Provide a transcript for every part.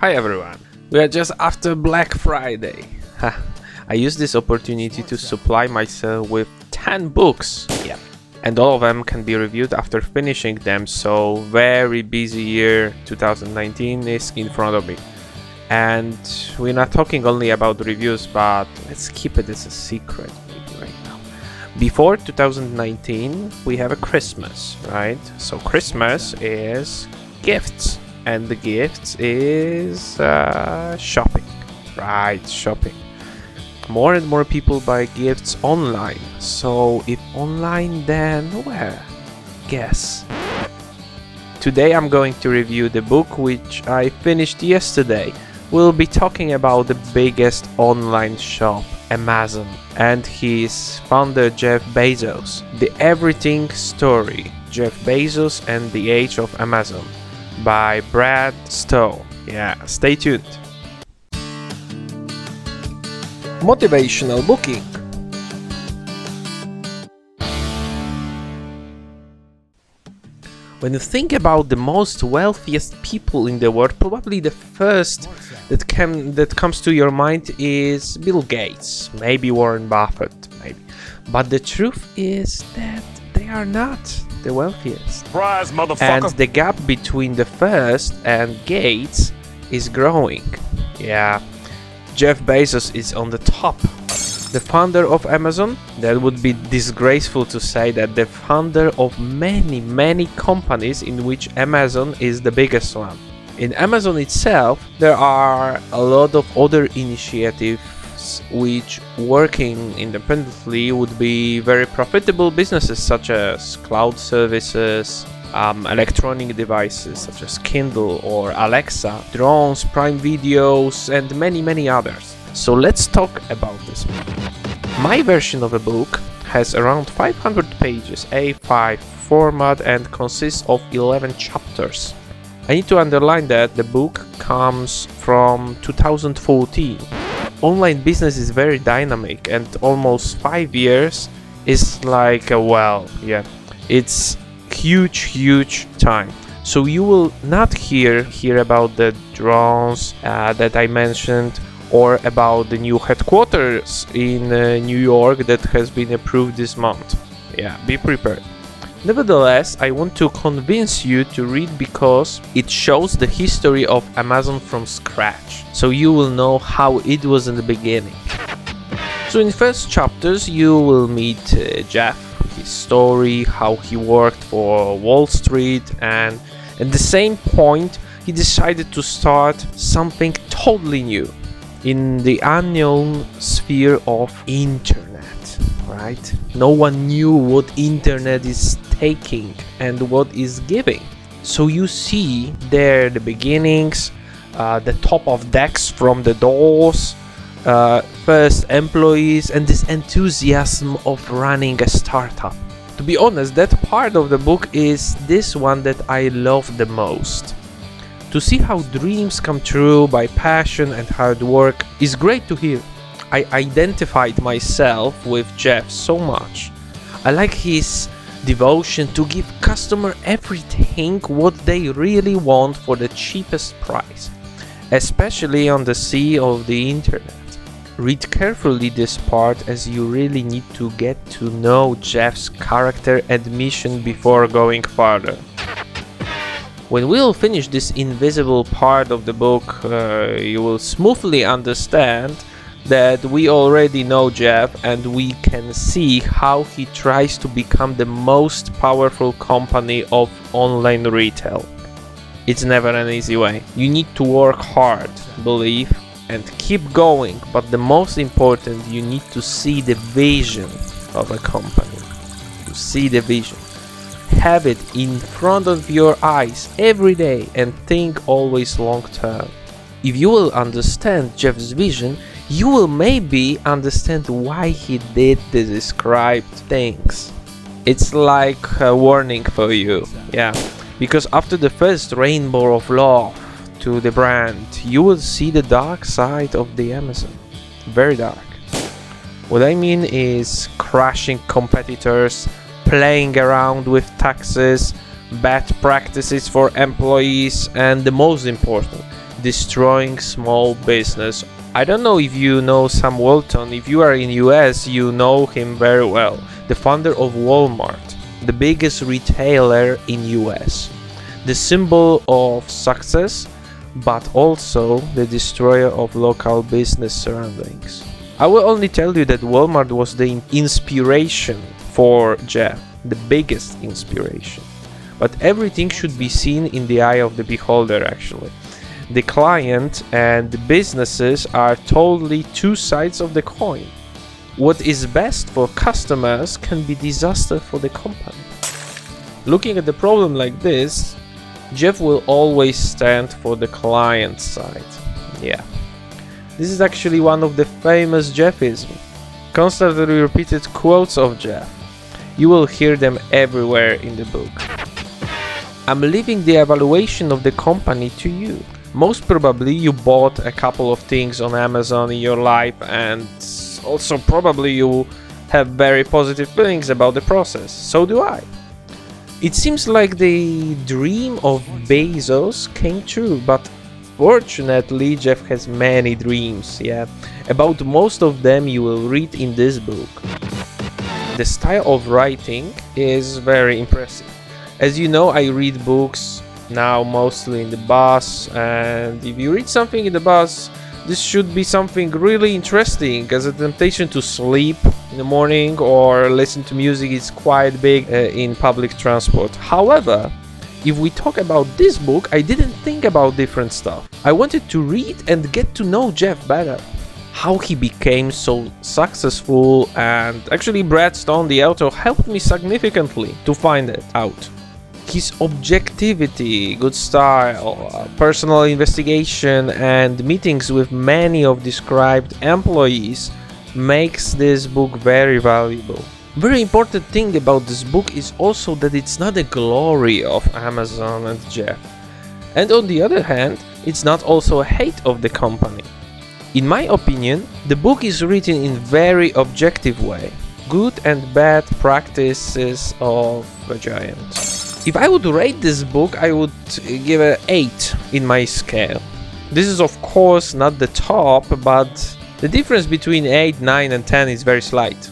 Hi everyone. We are just after Black Friday. I used this opportunity to supply myself with 10 books. Yeah. And all of them can be reviewed after finishing them. So, very busy year 2019 is in front of me. And we're not talking only about reviews, but let's keep it as a secret maybe right now. Before 2019, we have a Christmas, right? So, Christmas is gifts and the gifts is uh, shopping. Right shopping. More and more people buy gifts online. So if online then where? Guess. Today i'm going to review the book which i finished yesterday. We'll be talking about the biggest online shop amazon and his founder jeff bezos. The everything story jeff bezos and the age of amazon by Brad Stone. Yeah, stay tuned. Motivational booking. When you think about the most wealthiest people in the world, probably the first that can that comes to your mind is Bill Gates, maybe Warren Buffett, maybe. But the truth is that they are not the wealthiest. Surprise, And the gap between the first and Gates is growing. Yeah. Jeff Bezos is on the top. The founder of Amazon, that would be disgraceful to say that the founder of many, many companies in which Amazon is the biggest one. In Amazon itself, there are a lot of other initiatives which working independently would be very profitable businesses such as cloud services, um, electronic devices such as Kindle or Alexa, drones, Prime Videos, and many, many others. So let's talk about this. My version of a book has around 500 pages A5 format and consists of 11 chapters. I need to underline that the book comes from 2014 online business is very dynamic and almost five years is like a well yeah it's huge huge time. So you will not hear hear about the drones uh, that i mentioned or about the new headquarters in uh, new york that has been approved this month. Yeah be prepared Nevertheless, I want to convince you to read because it shows the history of Amazon from scratch, so you will know how it was in the beginning. So in first chapters you will meet uh, Jeff, his story, how he worked for Wall Street and at the same point he decided to start something totally new in the unknown sphere of internet, right? No one knew what internet is taking and what is giving. So you see there the beginnings, uh, the top of decks from the doors, uh, first employees, and this enthusiasm of running a startup. To be honest, that part of the book is this one that I love the most. To see how dreams come true by passion and hard work is great to hear. I identified myself with Jeff so much. I like his devotion to give customer everything what they really want for the cheapest price, especially on the sea of the internet. Read carefully this part as you really need to get to know Jeff's character and mission before going further. When we'll finish this invisible part of the book, uh, you will smoothly understand that we already know Jeff and we can see how he tries to become the most powerful company of online retail. It's never an easy way. You need to work hard, believe, and keep going, but the most important, you need to see the vision of a company. To see the vision. Have it in front of your eyes every day and think always long term. If you will understand Jeff's vision, you will maybe understand why he did the described things. It's like a warning for you, yeah. Because after the first rainbow of love to the brand, you will see the dark side of the Amazon. Very dark. What I mean is crashing competitors, playing around with taxes, bad practices for employees, and the most important, destroying small business. I don't know if you know Sam Walton. If you are in US, you know him very well. The founder of Walmart, the biggest retailer in US. The symbol of success, but also the destroyer of local business surroundings. I will only tell you that Walmart was the inspiration for Jeff, the biggest inspiration. But everything should be seen in the eye of the beholder, actually. The client and the businesses are totally two sides of the coin. What is best for customers can be disaster for the company. Looking at the problem like this, Jeff will always stand for the client side. Yeah. This is actually one of the famous Jeffism, constantly repeated quotes of Jeff. You will hear them everywhere in the book. I'm leaving the evaluation of the company to you. Most probably you bought a couple of things on Amazon in your life and also probably you have very positive feelings about the process. So do I. It seems like the dream of Bezos came true, but fortunately Jeff has many dreams, yeah. About most of them you will read in this book. The style of writing is very impressive. As you know, I read books now mostly in the bus, and if you read something in the bus, this should be something really interesting as a temptation to sleep in the morning or listen to music is quite big uh, in public transport. However, if we talk about this book, I didn't think about different stuff. I wanted to read and get to know Jeff better. How he became so successful, and actually, Brad Stone, the author, helped me significantly to find it out his objectivity, good style, personal investigation, and meetings with many of described employees makes this book very valuable. Very important thing about this book is also that it's not a glory of Amazon and Jeff. And on the other hand, it's not also a hate of the company. In my opinion, the book is written in very objective way. Good and bad practices of a giant. If I would rate this book, I would give it 8 in my scale. This is of course not the top, but the difference between 8, 9 and 10 is very slight.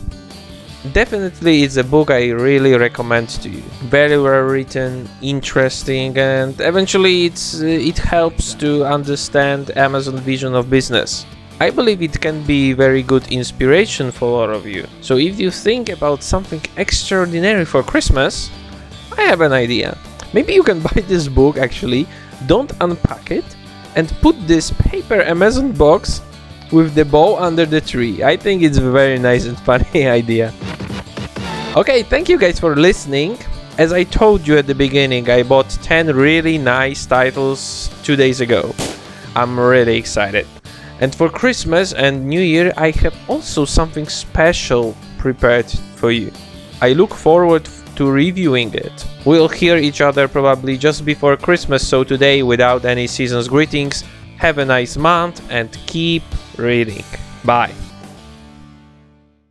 Definitely it's a book I really recommend to you. Very well written, interesting and eventually it's uh, it helps to understand Amazon vision of business. I believe it can be very good inspiration for all of you. So if you think about something extraordinary for Christmas, have an idea. Maybe you can buy this book actually, don't unpack it, and put this paper Amazon box with the bow under the tree. I think it's a very nice and funny idea. Okay, thank you guys for listening. As I told you at the beginning, I bought 10 really nice titles two days ago. I'm really excited. And for Christmas and New Year, I have also something special prepared for you. I look forward to reviewing it. We'll hear each other probably just before Christmas, so today, without any season's greetings, have a nice month and keep reading. Bye.